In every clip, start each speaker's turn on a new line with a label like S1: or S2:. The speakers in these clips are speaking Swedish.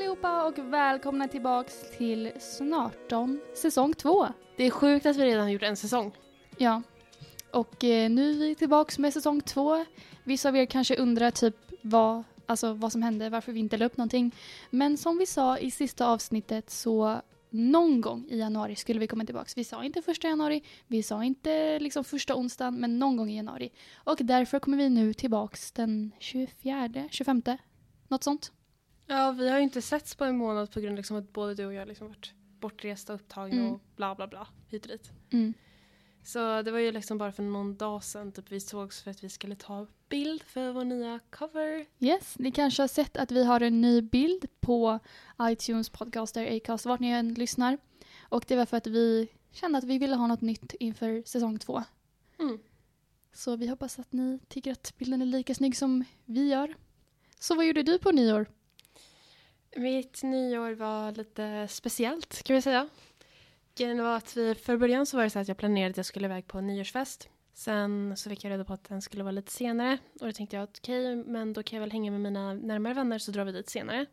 S1: allihopa och välkomna tillbaks till Snarton säsong två.
S2: Det är sjukt att vi redan har gjort en säsong.
S1: Ja, och eh, nu är vi tillbaks med säsong två. Vissa av er kanske undrar typ vad, alltså, vad som hände, varför vi inte la upp någonting. Men som vi sa i sista avsnittet så någon gång i januari skulle vi komma tillbaks. Vi sa inte första januari, vi sa inte liksom första onsdagen, men någon gång i januari. Och därför kommer vi nu tillbaks den 24, 25, något sånt.
S2: Ja, vi har ju inte setts på en månad på grund av liksom att både du och jag liksom varit bortresta, upptagna
S1: Mm.
S2: och bla bla bla hit och dit.
S1: Mm.
S2: Så det var ju liksom bara för någon dag sedan typ vi sågs för att vi skulle ta bild för vår nya cover.
S1: Yes, ni kanske har sett att vi har en ny bild på iTunes, Podcaster, Acast, vart ni än lyssnar. Och det var för att vi kände att vi ville ha något nytt inför säsong två.
S2: Mm.
S1: Så vi hoppas att ni tycker att bilden är lika snygg som vi gör. Så vad gjorde du på nyår?
S2: Mitt nyår var lite speciellt kan vi säga. Grejen var att vi, för början så var det så att jag planerade att jag skulle iväg på en nyårsfest. Sen så fick jag reda på att den skulle vara lite senare och då tänkte jag att okej, men då kan jag väl hänga med mina närmare vänner så drar vi dit senare.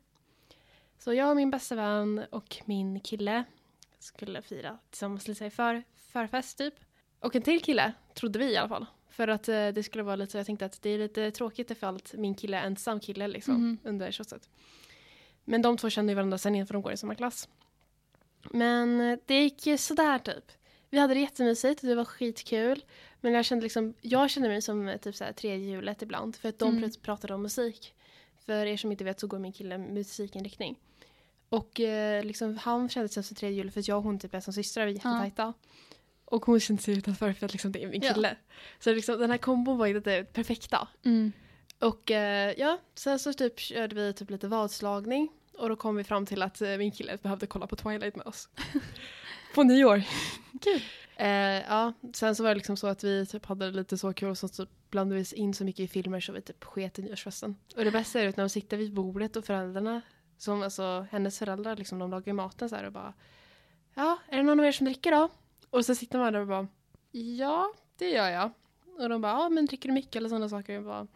S2: Så jag och min bästa vän och min kille skulle fira tillsammans lite för, förfest typ. Och en till kille, trodde vi i alla fall. För att eh, det skulle vara lite så, jag tänkte att det är lite tråkigt ifall min kille är ensam kille liksom
S1: Mhm.
S2: under shotset. Men de två kände ju varandra sen inför de går i samma klass. Men eh, det gick sådär typ. Vi hade det jättemysigt och det var skitkul. Men jag kände liksom, jag kände mig som eh, typ såhär tredje hjulet ibland. För att de
S1: Mm.
S2: pr- pratade om musik. För er som inte vet så går min kille musikinriktning. Och eh, liksom, han kände sig som tredje hjulet för att jag och hon typ är som systrar, vi är
S1: Ja.
S2: jättetajta. Och hon kände sig utanför för att liksom, det är min
S1: Ja.
S2: kille. Så liksom, den här kombon var ju lite perfekta.
S1: Mm.
S2: Och eh, ja, sen så typ körde vi typ lite vadslagning. Och då kom vi fram till att eh, min kille behövde kolla på Twilight med oss. på nyår.
S1: Kul.
S2: Eh, ja, sen så var det liksom så att vi typ hade lite så kul och så typ blandade vi in så mycket i filmer så vi typ sket i nyårsfesten. Och det bästa är att när de sitter vid bordet och föräldrarna, som alltså hennes föräldrar liksom, de lagar maten så här och bara Ja, är det någon av er som dricker då? Och så sitter man där och bara Ja, det gör jag. Och de bara, ja men dricker du mycket eller sådana saker? Jag bara,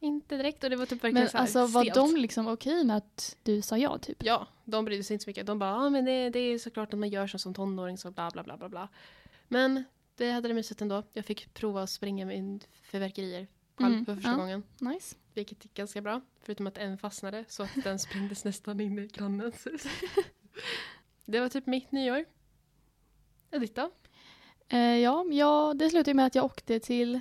S2: inte direkt. Och det var typ verkligen
S1: Men
S2: så här
S1: alltså var
S2: stelt.
S1: de liksom okej med att du sa ja typ?
S2: Ja, de brydde sig inte så mycket. De bara, ja men det, det är såklart att man gör så som tonåring så bla bla bla bla bla. Men vi hade det mysigt ändå. Jag fick prova att springa med fyrverkerier själv
S1: Mm,
S2: för första
S1: ja.
S2: gången.
S1: Nice.
S2: Vilket gick ganska bra. Förutom att en fastnade så att den sprängdes nästan in i grannens hus. det var typ mitt nyår. Och ditt då?
S1: Eh, ja, ja, det slutade med att jag åkte till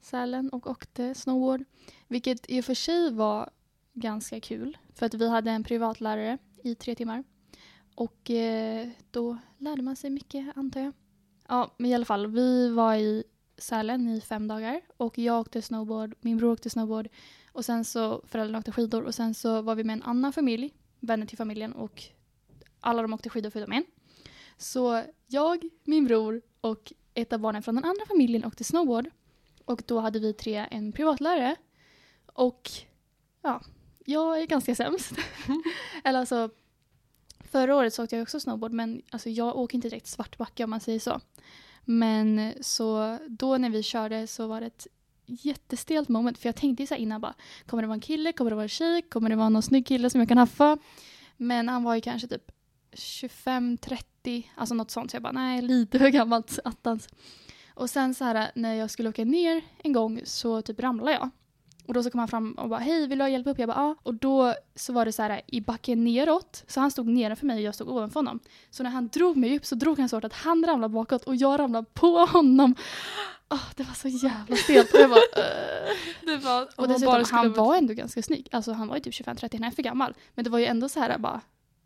S1: Sälen och åkte snowboard. Vilket i och för sig var ganska kul. För att vi hade en privatlärare i tre timmar. Och eh, då lärde man sig mycket antar jag. Ja, men i alla fall. Vi var i Sälen i fem dagar. Och jag åkte snowboard, min bror åkte snowboard. Och sen så föräldrarna åkte skidor. Och sen så var vi med en annan familj, vänner till familjen. Och alla de åkte skidor förutom en. Så jag, min bror och ett av barnen från den andra familjen åkte snowboard. Och då hade vi tre en privatlärare. Och ja, jag är ganska sämst. Eller alltså, förra året så åkte jag också snowboard men alltså, jag åker inte direkt svartbacke om man säger så. Men så då när vi körde så var det ett jättestelt moment för jag tänkte så innan bara kommer det vara en kille, kommer det vara en tjej, kommer det vara någon snygg kille som jag kan haffa? Men han var ju kanske typ 25-30, alltså något sånt. Så jag bara, nej, lite för gammalt attans. Och sen så här när jag skulle åka ner en gång så typ ramlade jag. Och då så kom han fram och bara, hej vill du ha hjälp upp? Jag bara, ja. Och då så var det så här i backen neråt. Så han stod nedanför mig och jag stod ovanför honom. Så när han drog mig upp så drog han så hårt att han ramlade bakåt och jag ramlade på honom. Åh, det var så jävla stelt. Och jag bara.
S2: Det var,
S1: Och dessutom, han var ändå ganska snygg. Alltså han var ju typ 25-30, han är för gammal. Men det var ju ändå så här bara,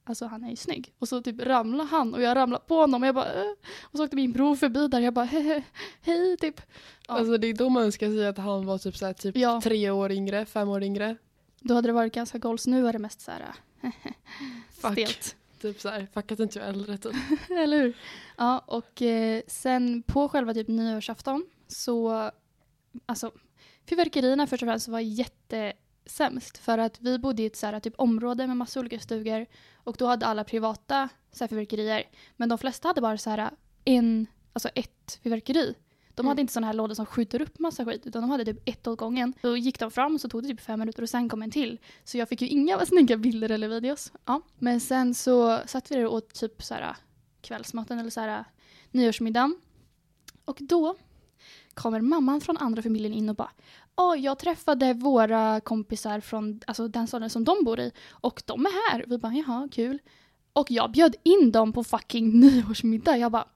S1: alltså han är ju snygg. Och så typ ramlade han och jag ramlade på honom och jag bara, "Äh." och så åkte min bror förbi där jag bara, "Hehe, hej typ. Ja.
S2: Alltså det är då man ska säga att han var typ, så här, typ
S1: Ja.
S2: tre år yngre, fem år yngre.
S1: Då hade det varit ganska goals, nu är det mest så här
S2: Fuck.
S1: stelt.
S2: Typ så här, fuck att inte jag är äldre typ.
S1: Eller hur? Ja, och eh, sen på själva typ nyårsafton så, alltså fyrverkerierna först och främst var jättesämst för att vi bodde i ett så här, typ område med massa olika stugor och då hade alla privata så här, fyrverkerier men de flesta hade bara så här en, alltså ett fyrverkeri. De
S2: Mm.
S1: hade inte sådana här lådor som skjuter upp massa skit utan de hade typ ett åt gången. Då gick de fram så tog det typ fem minuter och sen kom en till. Så jag fick ju inga snygga bilder eller videos. Ja. Men sen så satt vi där och åt typ så här kvällsmaten eller så här nyårsmiddagen. Och då kommer mamman från andra familjen in och bara Ja, jag träffade våra kompisar från alltså, den staden som de bor i och de är här. Vi bara jaha, kul. Och jag bjöd in dem på fucking nyårsmiddag. Jag bara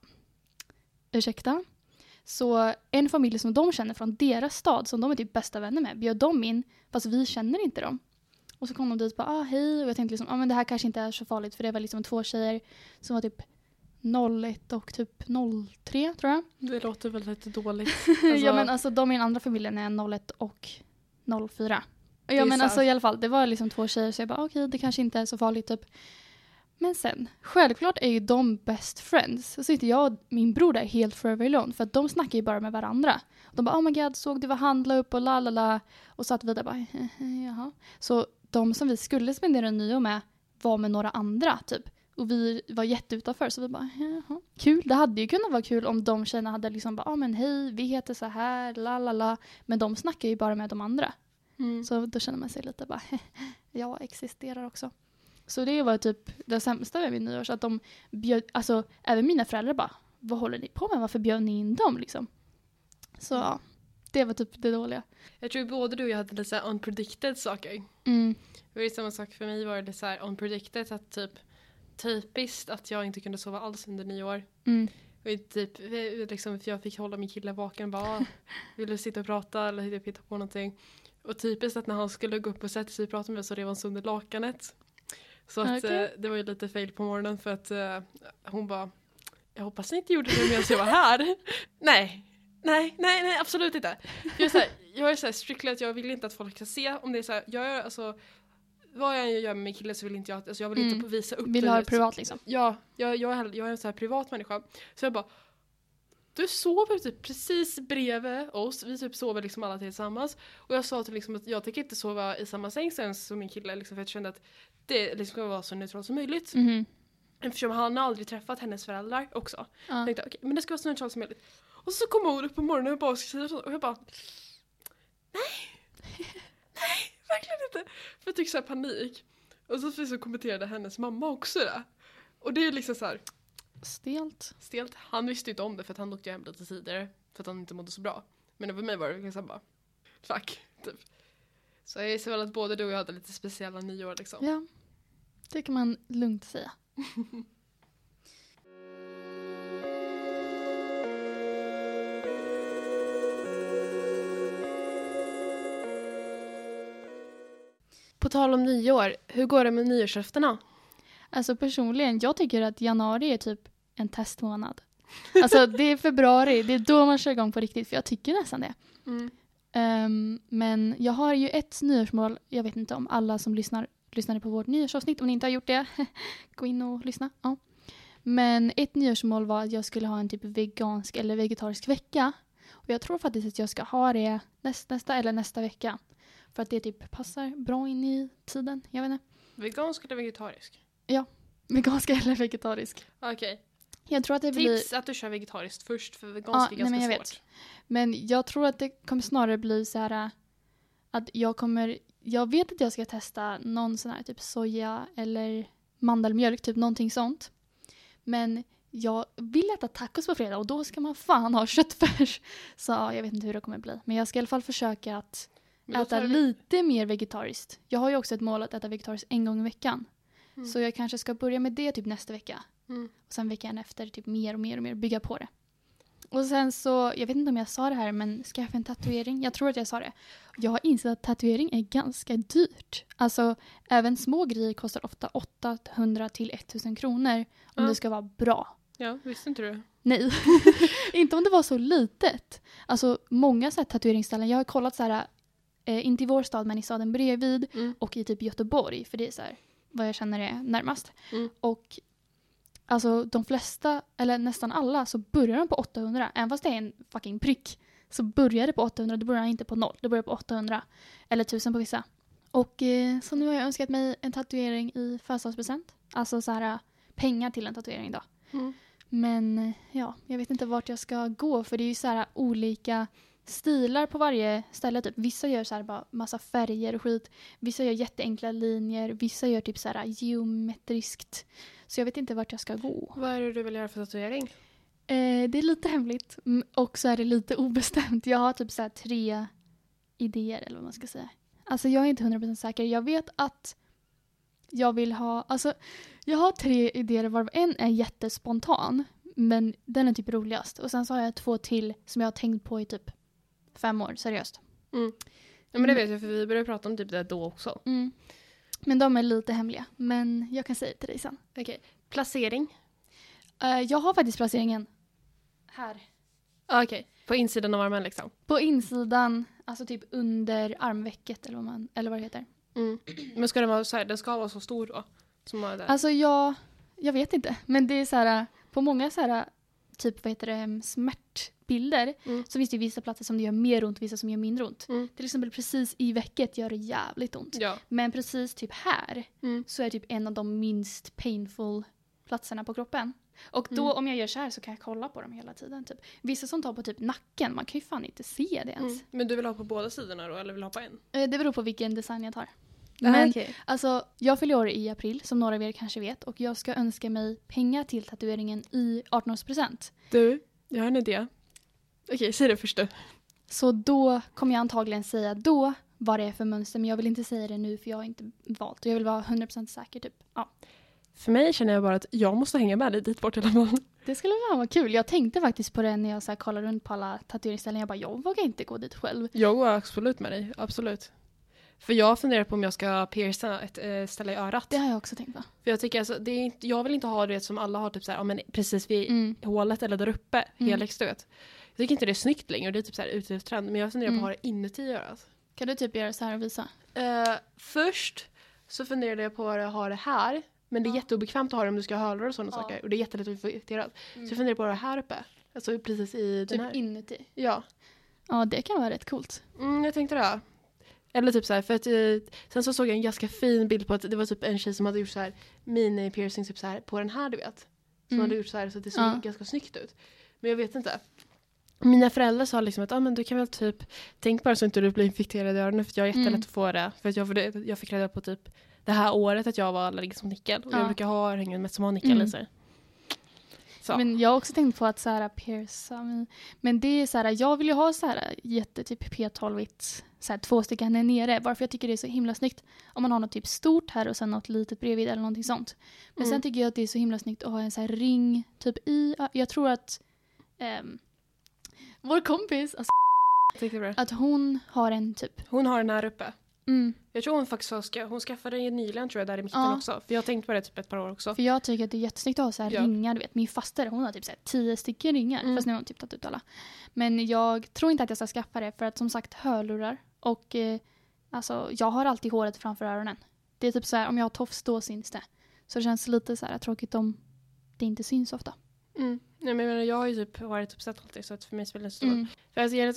S1: ursäkta? Så en familj som de känner från deras stad, som de är typ bästa vänner med, bjöd de in fast vi känner inte dem. Och så kom de dit och bara ah, hej och jag tänkte liksom ah, men det här kanske inte är så farligt för det var liksom två tjejer som var typ 01 och typ 03 tror jag.
S2: Det låter väl lite dåligt.
S1: ja men alltså de i den andra familjen är 01 och 04.
S2: är
S1: Ja men
S2: sant.
S1: alltså i alla fall, det var liksom två tjejer så jag bara okej det kanske inte är så farligt typ. Men sen, självklart är ju de best friends. Så sitter jag och min bror där helt forever alone för att de snackar ju bara med varandra. De bara oh my god såg du vad han la upp och la la la. Och satt vi där bara jaha. Så de som vi skulle spendera nyår med var med några andra typ. Och vi var jätteutanför så vi bara jaha. Kul, det hade ju kunnat vara kul om de tjejerna hade liksom bara ja ah, men hej vi heter så här la la la. Men de snackar ju bara med de andra.
S2: Mm.
S1: Så då känner man sig lite bara, jag existerar också. Så det var typ det sämsta med min nyår, så att de bjöd, alltså även mina föräldrar bara, vad håller ni på med? Varför bjöd ni in dem liksom? Så ja, det var typ det dåliga.
S2: Jag tror både du och jag hade lite så unpredicted saker.
S1: Mm.
S2: Det var ju samma sak för mig var det så här unpredicted att typ typiskt att jag inte kunde sova alls under nyår.
S1: Mm.
S2: Och typ, liksom, jag fick hålla min kille vaken bara "Ah, vill du sitta och prata eller typ hitta på någonting. Och typiskt att när han skulle gå upp och sätta sig och prata med mig så rev han sönder lakanet. Så att eh, det var ju lite fail på morgonen för att eh, hon bara Jag hoppas ni inte gjorde det medan jag var här. nej, nej, nej, nej absolut inte. Jag är, så här, jag är så här strictly att jag vill inte att folk ska se om det är så här, jag gör alltså vad jag än gör med min kille så vill inte jag att, alltså jag vill
S1: Mm.
S2: inte visa upp
S1: Vill ha det
S2: så-
S1: privat liksom.
S2: Ja, jag, jag, är, jag är en så här privat människa. Så jag bara du sover typ precis bredvid oss, vi typ sover liksom alla tillsammans. Och jag sa till liksom att jag tänker inte sova i samma säng sen som min kille liksom, för jag kände att det liksom ska vara så neutralt som möjligt.
S1: Mhm.
S2: Eftersom han har aldrig träffat hennes föräldrar också.
S1: Ja.
S2: Jag tänkte okej, men det ska vara så neutralt som möjligt. Och så kommer hon upp på morgonen och bara och jag bara Nej! Nej, verkligen inte! För jag fick så panik. Och så, så kommenterade hennes mamma också det. Och det är liksom så här
S1: Stelt.
S2: stelt. Han visste inte om det för att han åkte hem lite tidigare för att han inte mådde så bra. Men för mig var det liksom bara fuck, typ. Så jag gissar väl att både du och jag hade lite speciella nyår liksom.
S1: Ja, det kan man lugnt säga.
S2: På tal om nyår, hur går det med nyårslöftena?
S1: Alltså personligen, jag tycker att januari är typ en testmånad. Alltså det är februari, det är då man kör igång på riktigt för jag tycker nästan det.
S2: Mm.
S1: Ehm, men jag har ju ett nyårsmål, jag vet inte om alla som lyssnar lyssnade på vårt nyårsavsnitt, om ni inte har gjort det, gå in och lyssna. Ja. Men ett nyårsmål var att jag skulle ha en typ vegansk eller vegetarisk vecka. Och jag tror faktiskt att jag ska ha det näst, nästa eller nästa vecka. För att det typ passar bra in i tiden, jag vet inte.
S2: Vegansk eller vegetarisk?
S1: Vegansk eller vegetarisk.
S2: Okej.
S1: Jag tror att det blir...
S2: Tips att du kör vegetariskt först för
S1: Ja,
S2: vegansk är
S1: nej, men
S2: ganska
S1: jag vet.
S2: svårt.
S1: Men jag tror att det kommer snarare bli så här äh, att jag kommer, jag vet att jag ska testa någon sån här typ soja eller mandelmjölk, typ någonting sånt. Men jag vill äta tacos på fredag och då ska man fan ha köttfärs. Så ja, jag vet inte hur det kommer bli. Men jag ska i alla fall försöka att äta lite mer vegetariskt. Jag har ju också ett mål att äta vegetariskt en gång i veckan.
S2: Mm.
S1: Så jag kanske ska börja med det typ nästa vecka.
S2: Mm.
S1: Och sen veckan efter typ mer och mer och mer bygga på det. Och sen så, jag vet inte om jag sa det här men skaffa en tatuering. Jag tror att jag sa det. Jag har insett att tatuering är ganska dyrt. Alltså även små grejer kostar ofta 800 till 1000 kronor om
S2: Ja.
S1: det ska vara bra.
S2: Ja, visste inte du?
S1: Nej, inte om det var så litet. Alltså många så här tatueringsställen, jag har kollat så här, eh, inte i vår stad men i staden bredvid
S2: Mm.
S1: och i typ Göteborg för det är så här vad jag känner är närmast.
S2: Mm.
S1: Och alltså de flesta, eller nästan alla, så börjar de på 800. Även fast det är en fucking prick så börjar det på 800, då börjar inte på noll. Det börjar på 800. Eller 1000 på vissa. Och eh, så nu har jag önskat mig en tatuering i födelsedagspresent. Alltså så här pengar till en tatuering då.
S2: Mm.
S1: Men eh, ja, jag vet inte vart jag ska gå för det är ju så här olika stilar på varje ställe. Typ. Vissa gör så här bara massa färger och skit. Vissa gör jätteenkla linjer. Vissa gör typ så här geometriskt. Så jag vet inte vart jag ska gå.
S2: Vad är det du vill göra för tatuering?
S1: Eh, det är lite hemligt och så är det lite obestämt. Jag har typ så här tre idéer eller vad man ska säga. Alltså jag är inte 100% säker. Jag vet att jag vill ha, alltså jag har tre idéer varav en är jättespontan. Men den är typ roligast. Och sen så har jag två till som jag har tänkt på i typ fem år, seriöst.
S2: Mm. Ja men det vet jag för vi började prata om typ det då också.
S1: Mm. Men de är lite hemliga. Men jag kan säga det till dig sen.
S2: Okej. Placering?
S1: Eh, jag har faktiskt placeringen här.
S2: Ah, Okej. På insidan av armen liksom?
S1: På insidan, alltså typ under armvecket eller vad, man, eller vad det heter.
S2: Mm. Men ska den vara så här, den ska vara så stor då? Som var där.
S1: Alltså jag, jag vet inte. Men det är så här, på många så här, typ vad heter det, smärtbilder
S2: Mm.
S1: så finns det vissa platser som det gör mer ont, vissa som gör mindre ont.
S2: Mm.
S1: Till exempel precis i vecket gör det jävligt ont.
S2: Ja.
S1: Men precis typ här
S2: Mm.
S1: så är typ en av de minst painful platserna på kroppen. Och då
S2: Mm.
S1: om jag gör så här så kan jag kolla på dem hela tiden. Typ. Vissa som tar på typ nacken, man kan ju fan inte se det ens.
S2: Mm. Men du vill ha på båda sidorna då eller vill du ha på en?
S1: Eh, Det beror på vilken design jag tar.
S2: Men,
S1: Men
S2: okej.
S1: alltså, jag fyller år i april som några av er kanske vet och jag ska önska mig pengar till tatueringen i 18-årspresent.
S2: Du, jag har en idé. Okej, säg det först du.
S1: Så då kommer jag antagligen säga då vad det är för mönster men jag vill inte säga det nu för jag har inte valt och jag vill vara 100% säker typ. Ja.
S2: För mig känner jag bara att jag måste hänga med dig dit bort i alla fall.
S1: Det skulle vara kul. Jag tänkte faktiskt på det när jag så här kollade runt på alla tatueringsställen. Jag bara, jag vågar inte gå dit själv.
S2: Jag går absolut med dig, absolut. För jag funderar på om jag ska pierca ett äh, ställe i örat.
S1: Det har jag också tänkt på.
S2: För jag tycker alltså, det är inte, jag vill inte ha det som alla har typ såhär, ja, men precis vid
S1: Mm.
S2: hålet eller där uppe,
S1: Mm.
S2: helix du vet. Jag tycker inte det är snyggt längre, det är typ såhär utetrend. Men jag funderar på
S1: Mm.
S2: att ha det inuti örat.
S1: Kan du typ göra så här och visa?
S2: Eh, först så funderade jag på att ha det här. Men det är
S1: Ja.
S2: jätteobekvämt att ha det om du ska ha hörlurar och sådana
S1: Ja.
S2: saker. Och det är jättelätt att få irriterat. Så jag funderade på det här uppe. Alltså precis i den
S1: Typ
S2: här.
S1: inuti.
S2: Ja.
S1: Ja, det kan vara rätt coolt.
S2: Mm, jag tänkte det. Eller typ så här, för att eh, sen så såg jag en ganska fin bild på att det var typ en tjej som hade gjort så här mini piercing typ så här på den här du vet. Som
S1: Mm.
S2: hade gjort så här så att det såg
S1: Ja.
S2: ganska snyggt ut. Men jag vet inte. Mina föräldrar sa liksom att ah, men du kan väl typ tänk bara så inte du blir infekterad i öronen för jag har jättelätt
S1: Mm.
S2: att få det. För att jag, för jag fick reda på typ det här året att jag var allergisk mot nickel. Och
S1: Ja.
S2: jag brukar ha örhängen med som har nickel
S1: Mm.
S2: i sig. Så.
S1: Men jag har också tänkt på att så här pierca. Men det är så här, jag vill ju ha så här jätte typ P12-igt, så här två stycken här nere. Varför jag tycker det är så himla snyggt. Om man har något typ stort här och sen något litet bredvid eller någonting sånt. Men
S2: Mm.
S1: sen tycker jag att det är så himla snyggt att ha en så här ring typ i. Jag tror att ehm, vår kompis, alltså, att hon har en typ.
S2: Hon har den här uppe.
S1: Mm,
S2: Jag tror hon faktiskt har ska, hon skaffade den nyligen tror jag där i mitten
S1: Ja.
S2: också. För jag har tänkt på det typ ett par år också.
S1: för jag tycker att det är jättesnyggt att ha så här
S2: Ja.
S1: ringar. Du vet. Min faster hon har typ så här tio stycken ringar.
S2: Mm.
S1: Fast nu har hon typ tagit ut alla. Men jag tror inte att jag ska skaffa det för att som sagt hörlurar. Och eh, alltså jag har alltid håret framför öronen. Det är typ så här om jag har tofs då syns det. Så det känns lite så här tråkigt om det inte syns ofta.
S2: Mm. Nej, men jag, menar, jag har ju typ varit uppsatt alltid så att för mig spelar det stor.
S1: Mm.
S2: För alltså, jag,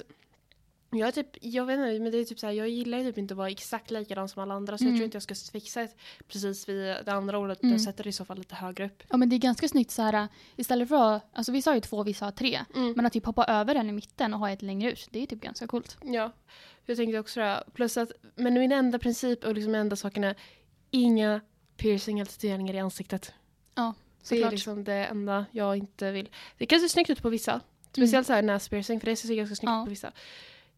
S2: jag, typ, jag vet inte, men det är typ så här, jag gillar ju typ inte att vara exakt likadan som alla andra. Så jag
S1: Mm.
S2: tror inte jag ska fixa ett precis vid det andra ordet.
S1: Mm.
S2: Jag sätter det i så fall lite högre upp.
S1: Ja men det är ganska snyggt så här istället för att, alltså vissa har ju två, vissa har tre.
S2: Mm.
S1: Men att typ hoppa över den i mitten och ha ett längre ut, det är typ ganska coolt.
S2: Ja, jag tänkte också det. Plus att, men min enda princip och liksom enda saken är inga piercing eller tatueringar i ansiktet. Det är liksom det enda jag inte vill. Det kan se snyggt ut på vissa. Speciellt så här näspiercing för det ser ganska snyggt
S1: Mm. Ja.
S2: ut på vissa.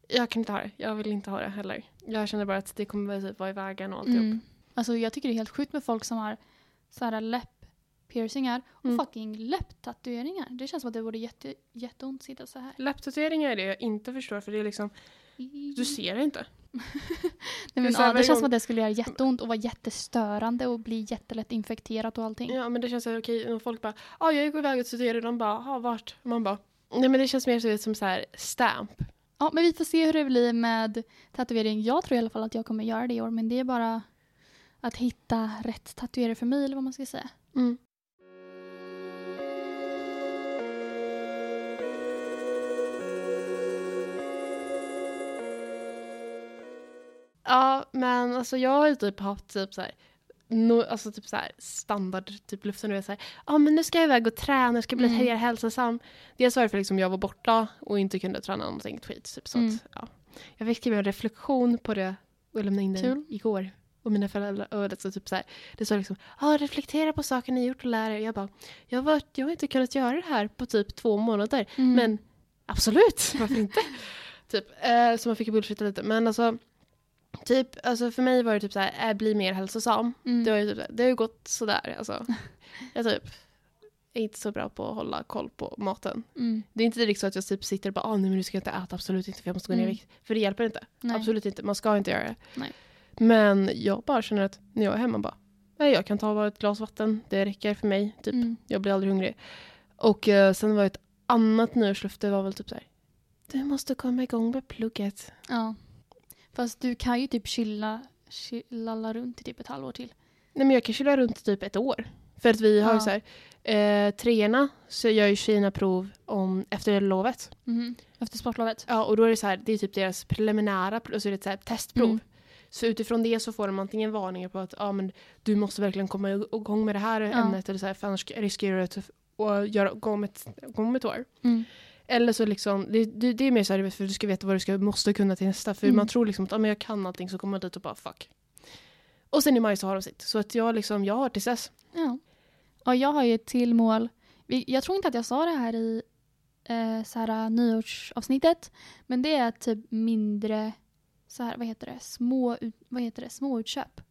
S2: Jag kan inte ha det. Jag vill inte ha det heller. Jag känner bara att det kommer typ vara i vägen och alltihop.
S1: Mm. Alltså jag tycker det är helt sjukt med folk som har så här läpp-piercingar och
S2: Mm.
S1: fucking läpptatueringar. Det känns som att det vore jätte, jätteont sitta så här.
S2: Läpptatueringar är det jag inte förstår för det är liksom, du ser det inte.
S1: Nej,
S2: det
S1: men,
S2: här
S1: ja, det känns
S2: gång-
S1: som att det skulle göra jätteont och vara jättestörande och bli jättelätt infekterat och allting.
S2: Ja men det känns så här, okej, och folk bara, ja jag gick iväg och tatuerade, de bara, ja vart? Och man bara, nej men det känns mer så- som så här stamp.
S1: Ja, men vi får se hur det blir med tatuering. Jag tror i alla fall att jag kommer göra det i år, men det är bara att hitta rätt tatuerare för mig eller vad man ska säga.
S2: Mm. Ja, men alltså jag har ju typ haft typ så här no, alltså typ så här standard typ luften vet så här, ja ah, men nu ska jag iväg och träna, jag ska bli
S1: Mm.
S2: hälsosam. Dels var det för liksom jag var borta och inte kunde träna någonting skit. Typ, så
S1: Mm.
S2: att, ja. Jag fick skriva en reflektion på det och lämna in den
S1: Kul.
S2: igår. Och mina föräldrar, och det, så typ så här, det står liksom, ah, reflektera på saker ni gjort och lär er. Jag bara, jag, var, jag har inte kunnat göra det här på typ två månader.
S1: Mm.
S2: Men absolut, varför inte? typ, eh, så man fick bullshitta lite. Men alltså, typ, alltså för mig var det typ så här, äh, bli mer hälsosam.
S1: Mm.
S2: Det har ju typ, det har ju gått sådär. Alltså. Jag typ är inte så bra på att hålla koll på maten.
S1: Mm.
S2: Det är inte direkt så att jag typ sitter och bara, ah, nej men nu ska jag inte äta, absolut inte för jag måste gå ner i
S1: Mm.
S2: vikt. För det hjälper inte.
S1: Nej.
S2: Absolut inte, man ska inte göra det.
S1: Nej.
S2: Men jag bara känner att när jag är hemma bara, nej jag kan ta bara ett glas vatten, det räcker för mig. Typ.
S1: Mm.
S2: Jag blir aldrig hungrig. Och eh, sen var ett annat nyårslöfte var väl typ så här. Du måste komma igång med plugget.
S1: Ja. Fast du kan ju typ chilla, chillalla runt i typ ett halvår till.
S2: Nej men jag kan kyla runt i typ ett år. För att vi har ju
S1: Ja.
S2: så här, eh, treorna så gör ju tjejerna prov om efter lovet.
S1: Mhm. Efter sportlovet.
S2: Ja och då är det så här, det är typ deras preliminära, pr- alltså det är ett så här testprov.
S1: Mm.
S2: Så utifrån det så får de antingen varningar på att ja, men du måste verkligen komma igång med det här ämnet eller så här, för annars riskerar du att och göra, gå, om ett, gå om ett år.
S1: Mm.
S2: Eller så liksom, det, det, det är mer så här för du ska veta vad du ska, måste kunna till nästa. För
S1: Mm.
S2: man tror liksom att ja, men jag kan allting så kommer man dit och bara fuck. Och sen i maj så har de sitt. Så att jag liksom, jag har tills dess.
S1: Ja. Och jag har ju ett till mål. Jag tror inte att jag sa det här i eh, så här, nyårsavsnittet. Men det är typ mindre, så här, vad heter det, små, vad heter det, småutköp.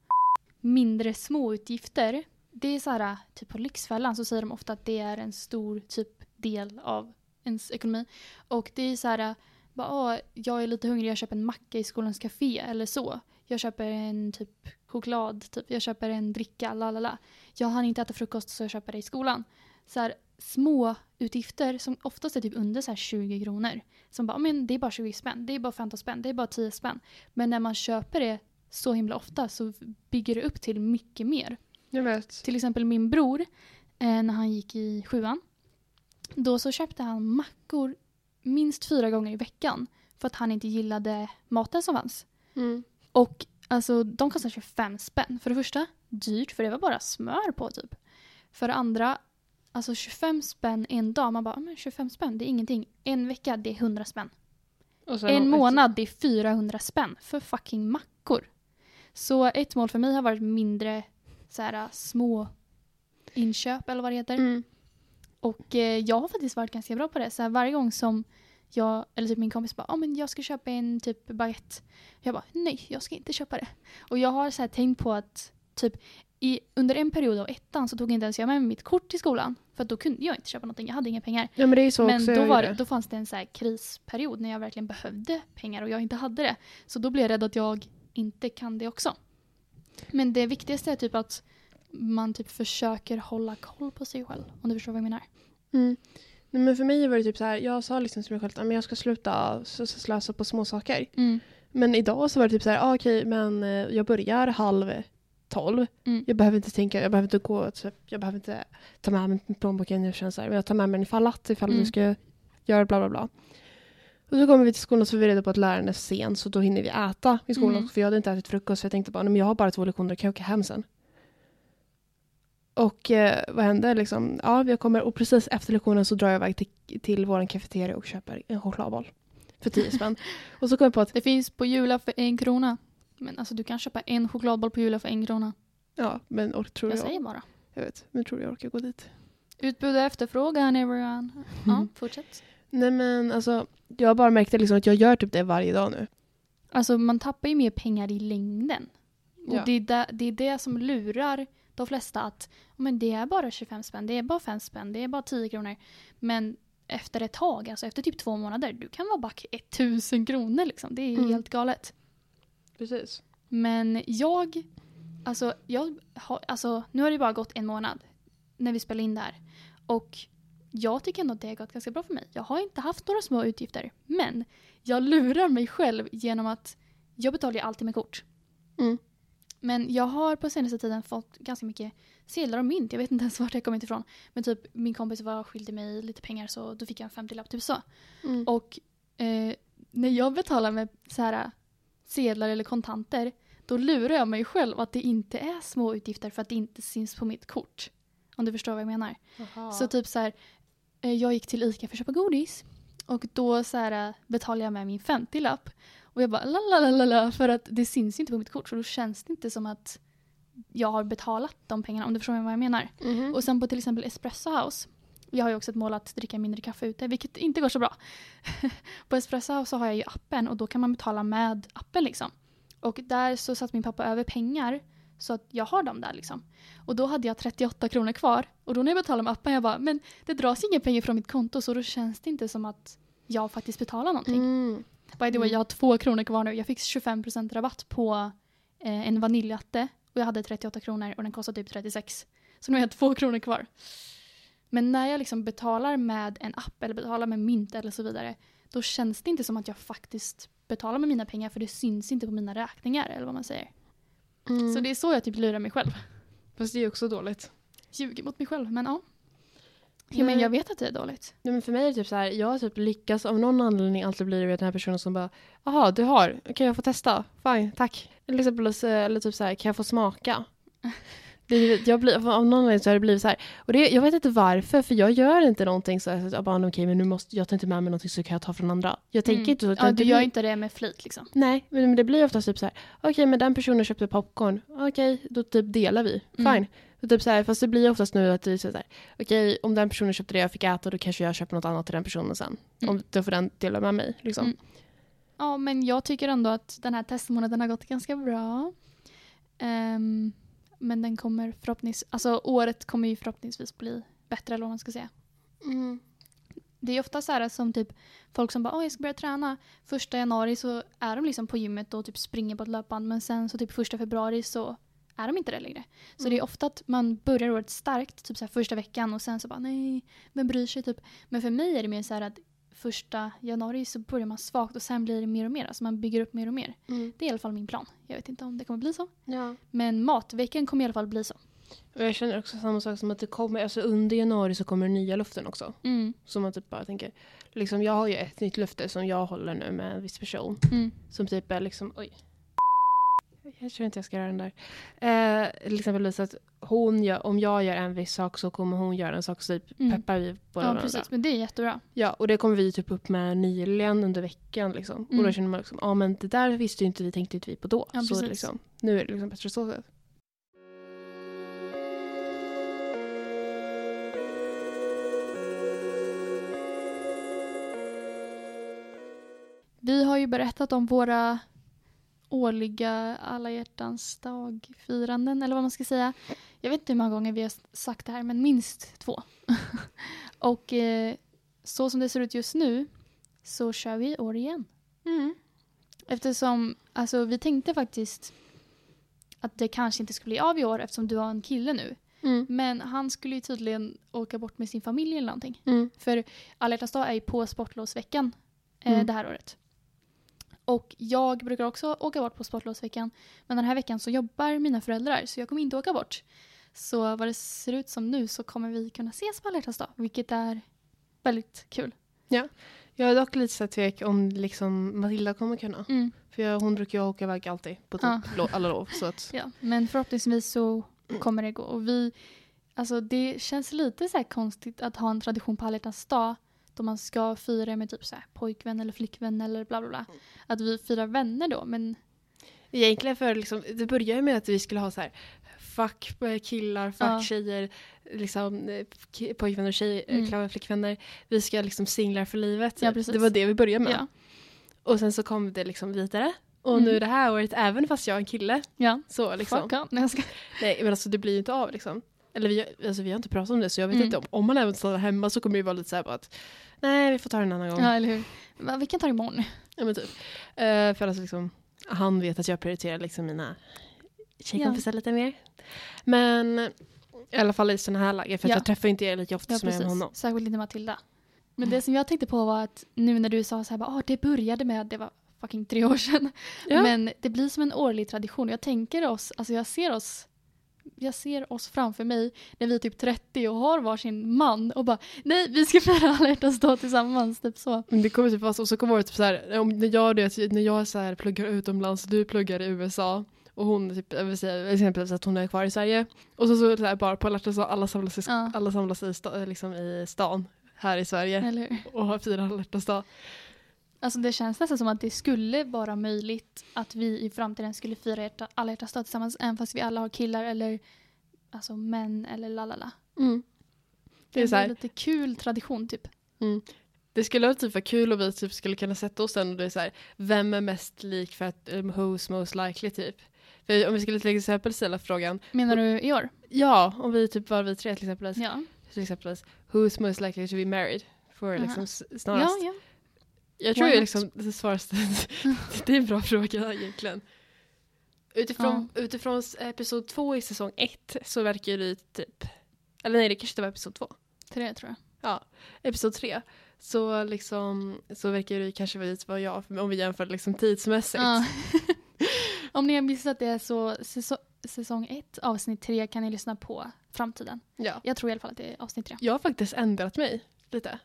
S1: Mindre småutgifter. Det är så här, typ på Lyxfällan så säger de ofta att det är en stor typ del av ens ekonomi. Och det är så här, bara, jag är lite hungrig, jag köper en macka i skolans café eller så. Jag köper en typ choklad, typ. jag köper en dricka, la la la jag hann inte äta frukost så jag köper det i skolan. Så här, små utgifter som oftast är typ under så här 20 kronor. Som bara, men det är bara 20 spänn, det är bara 15 spänn, det är bara 10 spänn. Men när man köper det så himla ofta så bygger det upp till mycket mer.
S2: Jag vet.
S1: Till exempel min bror, eh, när han gick i sjuan. Då så köpte han mackor minst fyra gånger i veckan. För att han inte gillade maten som fanns.
S2: Mm.
S1: Och alltså de kostar 25 spänn. För det första, dyrt för det var bara smör på typ. För det andra, alltså 25 spänn en dag. Man bara, men 25 spänn det är ingenting. En vecka det är 100 spänn. En månad det är 400 spänn för fucking mackor. Så ett mål för mig har varit mindre så här, små inköp eller vad det heter.
S2: Mm.
S1: Och eh, jag har faktiskt varit ganska bra på det. Så här, varje gång som jag, eller typ min kompis bara, ah, men jag ska köpa en typ baguette. Jag bara, nej jag ska inte köpa det. Och jag har så här, tänkt på att typ i, under en period av ettan så tog inte ens jag med mig mitt kort till skolan. För då kunde jag inte köpa någonting, jag hade inga pengar.
S2: Ja men det är så
S1: Men
S2: också
S1: då, var,
S2: gjorde.
S1: då fanns det en så krisperiod när jag verkligen behövde pengar och jag inte hade det. Så då blev jag rädd att jag inte kan det också. Men det viktigaste är typ att man typ försöker hålla koll på sig själv. Om du förstår vad jag menar.
S2: Mm. Nej, men för mig var det typ så här, jag sa liksom till mig själv att jag ska sluta slösa på små saker.
S1: Mm.
S2: Men idag så var det typ så här, ah, okej men eh, jag börjar halv tolv.
S1: Mm.
S2: Jag behöver inte tänka, jag behöver inte gå, typ, jag behöver inte ta med mig plånboken. Jag känner så här, men jag tar med mig den ifall att, ifall
S1: Mm.
S2: du ska göra bla bla bla. Och så kommer vi till skolan och så är vi reda på att läraren är sen så då hinner vi äta i skolan.
S1: Mm.
S2: För jag hade inte ätit frukost så jag tänkte bara, nej, men jag har bara två lektioner, kan jag åka hem sen? Och eh, vad hände liksom? Ja, jag kommer och precis efter lektionen så drar jag iväg till, till vår kafeteria och köper en chokladboll. För 10 spänn. och så kom jag på att,
S1: Det finns på Jula för en krona. Men alltså du kan köpa en chokladboll på Jula för en krona.
S2: ja men or, tror
S1: Jag
S2: jag,
S1: säger bara.
S2: jag vet, men tror jag orkar gå dit?
S1: Utbud och efterfrågan everyone. Ja, fortsätt.
S2: Nej men alltså, jag har bara märkt liksom att jag gör typ det varje dag nu.
S1: Alltså man tappar ju mer pengar i längden. Och
S2: Ja.
S1: det, är det, det är det som lurar de flesta att men det är bara 25 spänn, det är bara 5 spänn, det är bara 10 kronor. Men efter ett tag, alltså efter typ två månader, du kan vara back 1000 kronor liksom. Det är
S2: Mm.
S1: helt galet.
S2: Precis.
S1: Men jag, alltså, jag har, alltså nu har det bara gått en månad när vi spelar in det här. Och jag tycker ändå att det har gått ganska bra för mig. Jag har inte haft några små utgifter. Men jag lurar mig själv genom att jag betalar ju alltid med kort.
S2: Mm.
S1: Men jag har på senaste tiden fått ganska mycket sedlar och mynt. Jag vet inte ens vart det kommit ifrån. Men typ min kompis var skyldig mig lite pengar så då fick jag en 50-lapp, typ så.
S2: Mm.
S1: Och eh, när jag betalar med så här sedlar eller kontanter, då lurar jag mig själv att det inte är små utgifter för att det inte syns på mitt kort. Om du förstår vad jag menar. Så typ så här, eh, jag gick till ICA för att köpa godis. Och då så här, eh, betalade jag med min 50-lapp. Och jag bara la la la la för att det syns inte på mitt kort så då känns det inte som att jag har betalat de pengarna om du förstår vad jag menar.
S2: Mhm.
S1: Och sen på till exempel Espresso House. Jag har ju också ett mål att dricka mindre kaffe ute, vilket inte går så bra. på Espresso House så har jag ju appen och då kan man betala med appen liksom. Och där så satt min pappa över pengar så att jag har dem där liksom. Och då hade jag 38 kronor kvar. Och då när jag betalade med appen jag bara, men det dras inga pengar från mitt konto så då känns det inte som att jag faktiskt betalar någonting.
S2: Mm.
S1: By the way,
S2: Mm.
S1: jag har två kronor kvar nu. Jag fick 25% rabatt på eh, en vaniljlatte och jag hade 38 kronor och den kostade typ 36. Så nu har jag två kronor kvar. Men när jag liksom betalar med en app eller betalar med mynt eller så vidare då känns det inte som att jag faktiskt betalar med mina pengar för det syns inte på mina räkningar eller vad man säger.
S2: Mm.
S1: Så det är så jag typ lurar mig själv.
S2: Fast det är också dåligt.
S1: Ljuger mot mig själv, men ja. Ja men jag vet att det är dåligt.
S2: Nej, men för mig är det typ så här, jag har typ lyckats av någon anledning alltid bli den här personen som bara, jaha du har, kan jag få testa? Fine, tack. Eller, typ så här, kan jag få smaka? Det, jag blir, av någon anledning så har det blivit så här, och det, jag vet inte varför, för jag gör inte någonting så att jag bara, okej men nu måste, jag tar inte med mig någonting så kan jag ta från andra. Jag tänker
S1: Mm.
S2: inte så.
S1: Ja, du gör inte det med flit liksom.
S2: Nej, men det blir ofta typ så här, okej men den personen köpte popcorn, okej då typ delar vi, fine.
S1: Mm.
S2: Och typ så här, fast det blir oftast nu att det är så här, okej om den personen köpte det jag fick äta då kanske jag köper något annat till den personen sen.
S1: Mm.
S2: Om, då får den dela med mig liksom.
S1: Mm. Ja, men jag tycker ändå att den här testmånaden har gått ganska bra. Ehm, men den kommer förhoppningsvis, alltså året kommer ju förhoppningsvis bli bättre eller vad man ska säga.
S2: Mm.
S1: Det är ofta så här som typ folk som bara åh jag ska börja träna. Första januari så är de liksom på gymmet och typ springer på ett löpband men sen så typ första februari så är de inte det längre. Så
S2: Mm.
S1: det är ofta att man börjar året starkt, typ så första veckan och sen så bara nej, vem bryr sig typ. Men för mig är det mer så att första januari så börjar man svagt och sen blir det mer och mer. Alltså man bygger upp mer och mer.
S2: Mm.
S1: Det är i alla fall min plan. Jag vet inte om det kommer bli så.
S2: Ja.
S1: Men matveckan kommer i alla fall bli så.
S2: Och jag känner också samma sak som att det kommer, alltså under januari så kommer nya luften också.
S1: Mm.
S2: Som man typ bara tänker, liksom jag har ju ett nytt löfte som jag håller nu med en viss person.
S1: Mm.
S2: Som typ är liksom, oj. Jag tror inte jag ska göra den där. Eh, till exempel så att hon gör, om jag gör en viss sak så kommer hon göra en sak så typ
S1: Mm.
S2: peppar vi på
S1: Ja, precis. Men det är jättebra.
S2: Ja, och det kommer vi typ upp med nyligen under veckan liksom. Och
S1: Mm.
S2: då känner man liksom, ja men det där visste ju inte vi, tänkte inte vi på då.
S1: Ja,
S2: så liksom, nu är det liksom bättre så sätt.
S1: Vi har ju berättat om våra årliga alla hjärtans dag-firanden, eller vad man ska säga. Jag vet inte hur många gånger vi har sagt det här, men minst två. och eh, så som det ser ut just nu så kör vi i år igen.
S2: Mm.
S1: Eftersom, alltså vi tänkte faktiskt att det kanske inte skulle bli av i år eftersom du har en kille nu.
S2: Mm.
S1: Men han skulle ju tydligen åka bort med sin familj eller någonting.
S2: Mm.
S1: För alla hjärtans dag är ju på sportlovsveckan eh,
S2: Mm.
S1: det här året. Och jag brukar också åka bort på sportlovsveckan. Men den här veckan så jobbar mina föräldrar så jag kommer inte åka bort. Så vad det ser ut som nu så kommer vi kunna ses på alla dag. Vilket är väldigt kul.
S2: Jag är dock lite så tvek om liksom Matilda kommer kunna. För jag, hon brukar ju åka iväg alltid på typ
S1: Ja.
S2: alla lov. Så att,
S1: Ja, men förhoppningsvis så kommer det gå. Och vi, alltså det känns lite så konstigt att ha en tradition på alla dag då man ska fira med typ så här pojkvän eller flickvän eller bla bla bla. Att vi firar vänner då, men
S2: Egentligen för liksom, det började ju med att vi skulle ha så här fuck killar, fuck
S1: Ja.
S2: tjejer, liksom eh, pojkvänner och tjej,
S1: Mm.
S2: mm. flickvänner. Vi ska liksom singlar för livet.
S1: Ja,
S2: typ. det var det vi började med.
S1: ja.
S2: Och sen så kom det liksom vidare. Och
S1: Mm.
S2: nu det här året, även fast jag är en kille,
S1: ja.
S2: så liksom.
S1: Fuck up. Nej, jag ska.
S2: Nej men alltså det blir ju inte av liksom. Eller vi, alltså, vi har inte pratat om det så jag vet
S1: Mm.
S2: inte om, om man även stannar hemma så kommer det vara lite så här bara att nej vi får ta det en annan gång.
S1: Ja, eller hur. Va, Vi kan ta det imorgon.
S2: Ja men typ. Eh, för alltså liksom, han vet att jag prioriterar liksom mina tjejkompisar lite mer. Men i alla fall i sådana här lägen, för att
S1: Ja.
S2: jag träffar inte er lika ofta
S1: Ja,
S2: som jag gör med honom.
S1: Särskilt inte Matilda. Men det som jag tänkte på var att nu när du sa så här, bara, "Åh, det började med, det var fucking tre år sedan.
S2: Ja.
S1: Men det blir som en årlig tradition. Jag tänker oss, alltså jag ser oss jag ser oss framför mig när vi är typ 30 och har varsin man och bara nej vi ska fira alla hjärtans dag tillsammans. Typ så.
S2: Men det kommer typ vara så, och så kommer det typ så här, om, när jag, det, när jag så här pluggar utomlands, du pluggar i USA Och hon typ, jag vill säga exempelvis att hon är kvar i Sverige. Och så, så, så här, bara på alla så alla samlas i,
S1: Ja.
S2: alla samlas i, sta, liksom i stan här i Sverige och firar alla hjärtans dag.
S1: Alltså det känns nästan som att det skulle vara möjligt att vi i framtiden skulle fira hjärta, alla hjärtans dag tillsammans även fast vi alla har killar eller alltså män eller lalala.
S2: Mm. Det är så här,
S1: lite kul tradition typ.
S2: det skulle typ vara kul och vi typ skulle kunna sätta oss sen och det är så här, vem är mest lik för att um, who's most likely typ. För om vi skulle till exempel ställa frågan,
S1: Menar du i år?
S2: ja om vi typ var vi tre till exempel,
S1: Ja.
S2: till exempel who's most likely to be married? För
S1: Aha.
S2: liksom s- snarast.
S1: Ja, ja.
S2: Jag tror ju liksom det svaraste, det är en bra fråga egentligen. Utifrån, utifrån s- episod två i säsong ett så verkar det typ, eller nej det kanske inte var episod två,
S1: Tre tror jag.
S2: ja, episod tre. Så liksom, så verkar det kanske vara lite vad jag, om vi jämför liksom tidsmässigt.
S1: Ja. Om ni har missat det så säsong, säsong ett avsnitt tre kan ni lyssna på framtiden.
S2: Ja.
S1: Jag tror i alla fall att det är avsnitt tre.
S2: Jag har faktiskt ändrat mig lite.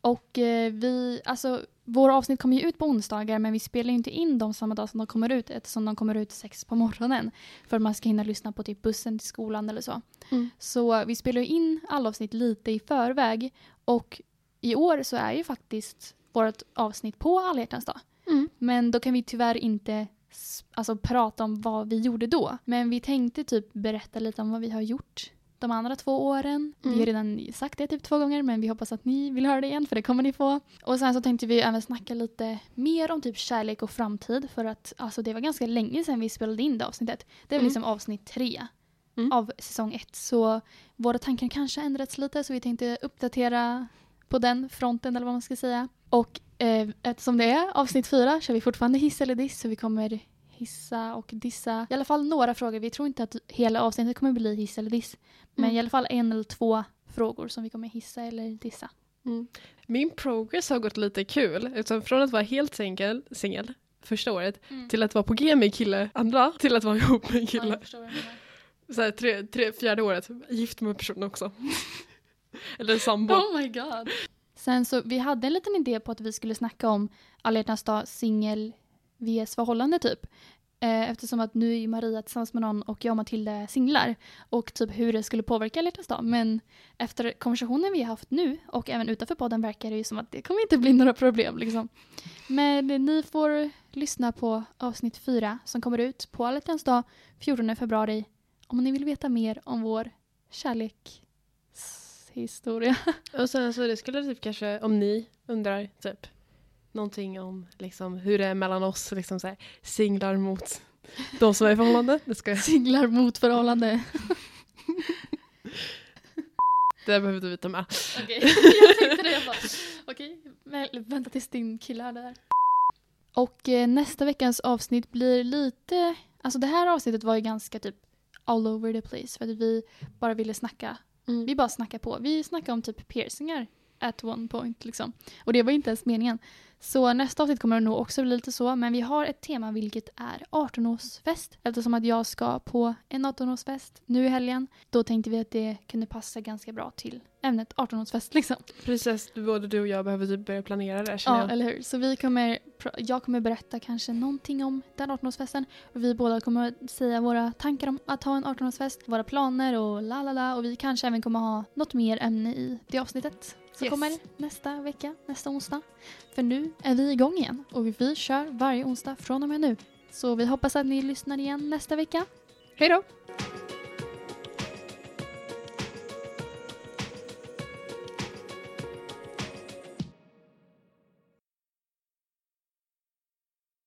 S1: Och eh, vi, alltså våra avsnitt kommer ju ut på onsdagar men vi spelar ju inte in dem samma dag som de kommer ut eftersom de kommer ut sex på morgonen. För att man ska hinna lyssna på typ bussen till skolan eller så.
S2: Mm.
S1: Så vi spelar ju in alla avsnitt lite i förväg och i år så är ju faktiskt vårt avsnitt på alla dag.
S2: Mm.
S1: Men då kan vi tyvärr inte alltså, prata om vad vi gjorde då. Men vi tänkte typ berätta lite om vad vi har gjort de andra två åren. Vi
S2: Mm.
S1: har redan sagt det typ två gånger men vi hoppas att ni vill höra det igen för det kommer ni få. Och sen så tänkte vi även snacka lite mer om typ kärlek och framtid för att alltså, det var ganska länge sedan vi spelade in det avsnittet. Det väl
S2: Mm.
S1: liksom avsnitt tre
S2: Mm.
S1: av säsong ett. Så våra tankar kanske ändrats lite så vi tänkte uppdatera på den fronten eller vad man ska säga. Och eh, eftersom det är avsnitt fyra kör vi fortfarande hiss eller diss så vi kommer hissa och dissa i alla fall några frågor. Vi tror inte att hela avsnittet kommer bli hiss eller diss. Men
S2: Mm.
S1: i alla fall en eller två frågor som vi kommer hissa eller dissa.
S2: Mm. Min progress har gått lite kul. Utan från att vara helt singel, singel första året till att vara på G med kille andra till att vara ihop med
S1: Ja,
S2: kille.
S1: jag förstår vad du menar.
S2: Så här, tre, tre, fjärde året, gift med personen också. Eller sambo.
S1: Oh my god. Sen så, vi hade en liten idé på att vi skulle snacka om alla hjärtans dag singel vs förhållande typ. Eh, eftersom att nu är ju Maria tillsammans med någon och jag och Matilda är singlar. Och typ hur det skulle påverka alla hjärtans dag. Men efter konversationen vi har haft nu och även utanför podden verkar det ju som att det kommer inte bli några problem liksom. Men ni får lyssna på avsnitt fyra som kommer ut på alla hjärtans dag 14 februari om ni vill veta mer om vår kärlekshistoria.
S2: Och sen så det skulle typ kanske, om ni undrar typ någonting om liksom hur det är mellan oss, liksom så här, singlar mot de som är i förhållande. Det ska jag.
S1: Singlar mot förhållande.
S2: Det behövde vi ta med.
S1: Okej, jag tänkte det. Jag bara, okej, men vänta tills din kille är där. Och eh, nästa veckans avsnitt blir lite... Alltså det här avsnittet var ju ganska typ all over the place. För att vi bara ville snacka.
S2: Mm.
S1: Vi bara snackade på. Vi snackade om typ piercingar at one point liksom. Och det var inte ens meningen. Så nästa avsnitt kommer det nog också bli lite så. Men vi har ett tema vilket är 18-årsfest. Eftersom att jag ska på en 18-årsfest nu i helgen. Då tänkte vi att det kunde passa ganska bra till ämnet 18-årsfest liksom.
S2: Precis, både du och jag behöver typ börja planera det känner
S1: Ja,
S2: jag.
S1: eller hur. Så vi kommer, jag kommer berätta kanske någonting om den 18-årsfesten. Och vi båda kommer säga våra tankar om att ha en 18-årsfest, våra planer och la la la. Och vi kanske även kommer ha något mer ämne i det avsnittet. Som
S2: Yes.
S1: kommer nästa vecka, nästa onsdag. För nu är vi igång igen och vi kör varje onsdag från och med nu. Så vi hoppas att ni lyssnar igen nästa vecka.
S2: Hej då!